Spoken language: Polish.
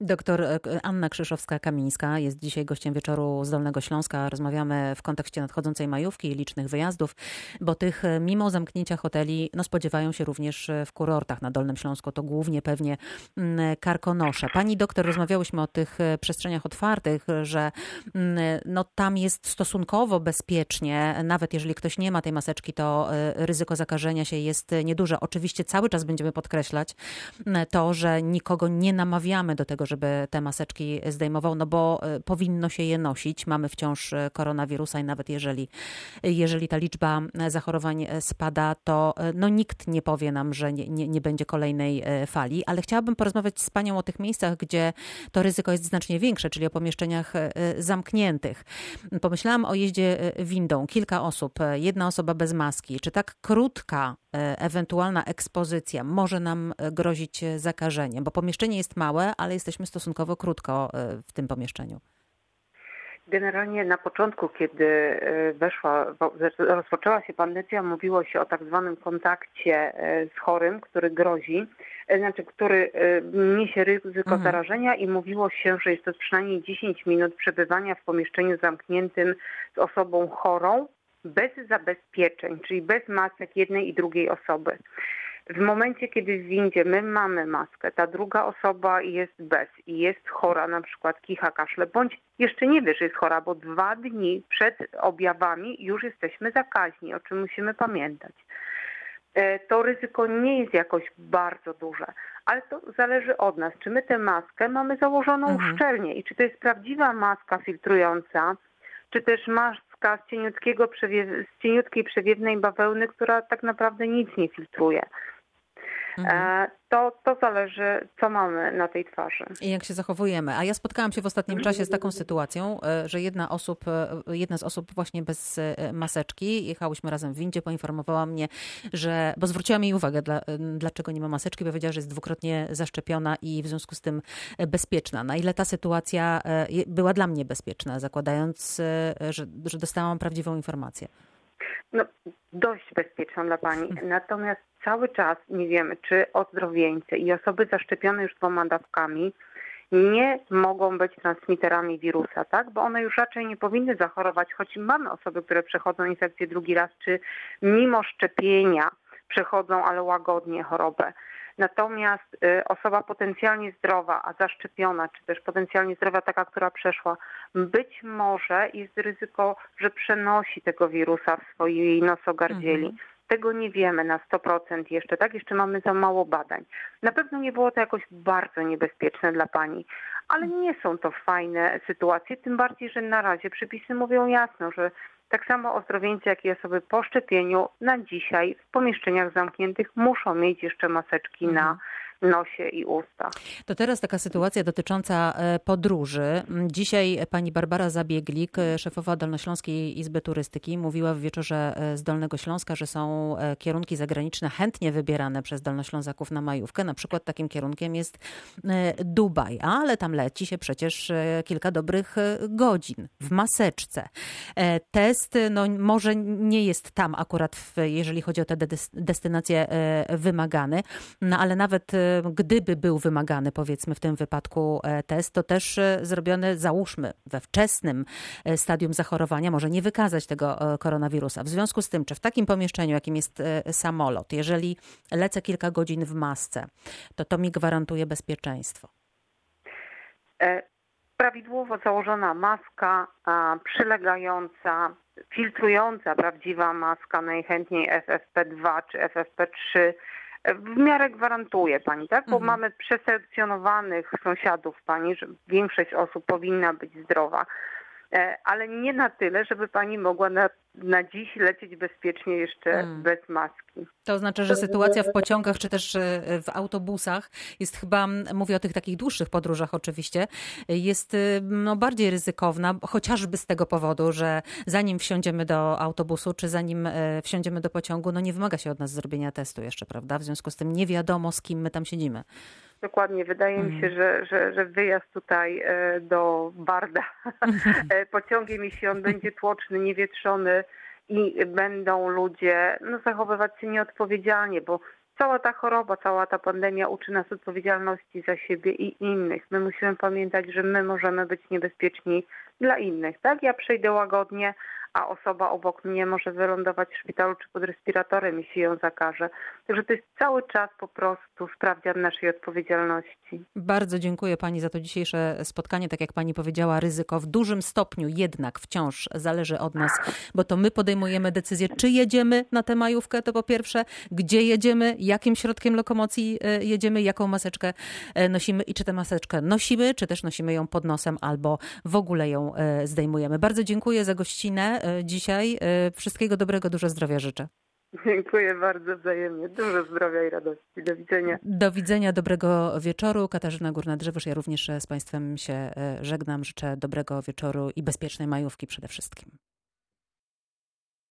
Doktor e, Anna Krzyszowska-Kamińska jest dzisiaj gościem wieczoru z Dolnego Śląska. Rozmawiamy w kontekście nadchodzącej majówki i licznych wyjazdów, bo tych e, mimo zamknięcia hoteli no spodziewają się również e, w kurortach na Dolnym Śląsku. To głównie pewnie mm, karkonosze. Pani doktor, rozmawiałyśmy o tych przestrzeniach otwartych, że mm, no, tam jest stosunkowo bezpiecznie. Nawet jeżeli ktoś nie ma tej maseczki, to ryzyko zakażenia się jest nieduże. Oczywiście cały czas będziemy podkreślać mm, to, że nikogo nie namawiamy do tego, żeby te maseczki zdejmował, no bo e, powinno się je nosić. Mamy wciąż e, koronawirusa i nawet jeżeli, jeżeli ta liczba e, zachorowań spada, to no nikt nie powie nam, że nie, nie, nie będzie kolejnej fali, ale chciałabym porozmawiać z Panią o tych miejscach, gdzie to ryzyko jest znacznie większe, czyli o pomieszczeniach zamkniętych. Pomyślałam o jeździe windą. Kilka osób, jedna osoba bez maski. Czy tak krótka ewentualna ekspozycja może nam grozić zakażeniem? Bo pomieszczenie jest małe, ale jesteśmy jesteśmy stosunkowo krótko e, w tym pomieszczeniu. Generalnie na początku, kiedy e, weszła, rozpoczęła się pandemia, mówiło się o tak zwanym kontakcie e, z chorym, który grozi, znaczy, który niesie ryzyko mhm. zarażenia i mówiło się, że jest to przynajmniej 10 minut przebywania w pomieszczeniu zamkniętym z osobą chorą bez zabezpieczeń, czyli bez masek jednej i drugiej osoby. W momencie, kiedy w windzie my mamy maskę, ta druga osoba jest bez i jest chora, na przykład kicha, kaszle, bądź jeszcze nie wie, że jest chora, bo dwa dni przed objawami już jesteśmy zakaźni, o czym musimy pamiętać. E, to ryzyko nie jest jakoś bardzo duże, ale to zależy od nas, czy my tę maskę mamy założoną mhm. szczelnie i czy to jest prawdziwa maska filtrująca, czy też maska z, cieniutkiego z cieniutkiej przewiewnej bawełny, która tak naprawdę nic nie filtruje. Mhm. E, to, to zależy, co mamy na tej twarzy. I jak się zachowujemy. A ja spotkałam się w ostatnim czasie z taką sytuacją, e, że jedna, osób, e, jedna z osób właśnie bez maseczki, jechałyśmy razem w windzie, poinformowała mnie, że, bo zwróciła mi uwagę, dla, dlaczego nie ma maseczki, bo powiedziała, że jest dwukrotnie zaszczepiona i w związku z tym bezpieczna. Na ile ta sytuacja była dla mnie bezpieczna, zakładając, że, że dostałam prawdziwą informację? No, dość bezpieczna dla Pani. Natomiast cały czas nie wiemy, czy ozdrowieńcy i osoby zaszczepione już dwoma dawkami nie mogą być transmiterami wirusa, tak? Bo one już raczej nie powinny zachorować, choć mamy osoby, które przechodzą infekcję drugi raz, czy mimo szczepienia przechodzą, ale łagodnie chorobę. Natomiast y, osoba potencjalnie zdrowa, a zaszczepiona, czy też potencjalnie zdrowa, taka, która przeszła, być może jest ryzyko, że przenosi tego wirusa w swojej nosogardzieli. Mhm. Tego nie wiemy na 100% jeszcze, tak? Jeszcze mamy za mało badań. Na pewno nie było to jakoś bardzo niebezpieczne dla pani, ale nie są to fajne sytuacje, tym bardziej, że na razie przepisy mówią jasno, że tak samo ozdrowieńcy, jak i osoby po szczepieniu na dzisiaj w pomieszczeniach zamkniętych muszą mieć jeszcze maseczki mhm. na nosie i ustach. To teraz taka sytuacja dotycząca e, podróży. Dzisiaj pani Barbara Zabieglik, e, szefowa Dolnośląskiej Izby Turystyki, mówiła w wieczorze e, z Dolnego Śląska, że są kierunki zagraniczne chętnie wybierane przez Dolnoślązaków na majówkę. Na przykład takim kierunkiem jest Dubaj, ale tam leci się przecież kilka dobrych godzin w maseczce. Test no, może nie jest tam akurat, w, jeżeli chodzi o te destynacje wymagany, no ale nawet gdyby był wymagany, powiedzmy w tym wypadku e, test, to też e, zrobiony, załóżmy, we wczesnym e, stadium zachorowania może nie wykazać tego koronawirusa. W związku z tym, czy w takim pomieszczeniu, jakim jest samolot, jeżeli lecę kilka godzin w masce, to to mi gwarantuje bezpieczeństwo? Prawidłowo założona maska, przylegająca, filtrująca prawdziwa maska, najchętniej FFP2 czy FFP3 w miarę gwarantuje pani, tak? Bo mhm. mamy przeselekcjonowanych sąsiadów pani, że większość osób powinna być zdrowa. E, ale nie na tyle, żeby pani mogła na, na dziś lecieć bezpiecznie jeszcze hmm. bez maski. To oznacza, że sytuacja w pociągach czy też e, w autobusach jest chyba, mówię o tych takich dłuższych podróżach oczywiście, jest e, no, bardziej ryzykowna, chociażby z tego powodu, że zanim wsiądziemy do autobusu czy zanim wsiądziemy do pociągu, no nie wymaga się od nas zrobienia testu jeszcze, prawda? W związku z tym nie wiadomo, z kim my tam siedzimy. Dokładnie. Wydaje mi się, mhm. że, że, że wyjazd tutaj e, do Barda e, pociągiem, jeśli on będzie tłoczny, niewietrzony i będą ludzie no, zachowywać się nieodpowiedzialnie, bo cała ta choroba, cała ta pandemia uczy nas odpowiedzialności za siebie i innych. My musimy pamiętać, że my możemy być niebezpieczni dla innych. Tak, ja przejdę łagodnie, a osoba obok mnie może wylądować w szpitalu czy pod respiratorem, jeśli ją zakaże. Także to jest cały czas po prostu sprawdzian naszej odpowiedzialności. Bardzo dziękuję Pani za to dzisiejsze spotkanie. Tak jak Pani powiedziała, ryzyko w dużym stopniu jednak wciąż zależy od nas, bo to my podejmujemy decyzję, czy jedziemy na tę majówkę, to po pierwsze, gdzie jedziemy, jakim środkiem lokomocji e, jedziemy, jaką maseczkę e, nosimy i czy tę maseczkę nosimy, czy też nosimy ją pod nosem albo w ogóle ją e, zdejmujemy. Bardzo dziękuję za gościnę dzisiaj. Wszystkiego dobrego, dużo zdrowia życzę. Dziękuję bardzo wzajemnie. Dużo zdrowia i radości. Do widzenia. Do widzenia, dobrego wieczoru. Katarzyna Górna-Drzewosz. Ja również z Państwem się żegnam. Życzę dobrego wieczoru i bezpiecznej majówki przede wszystkim.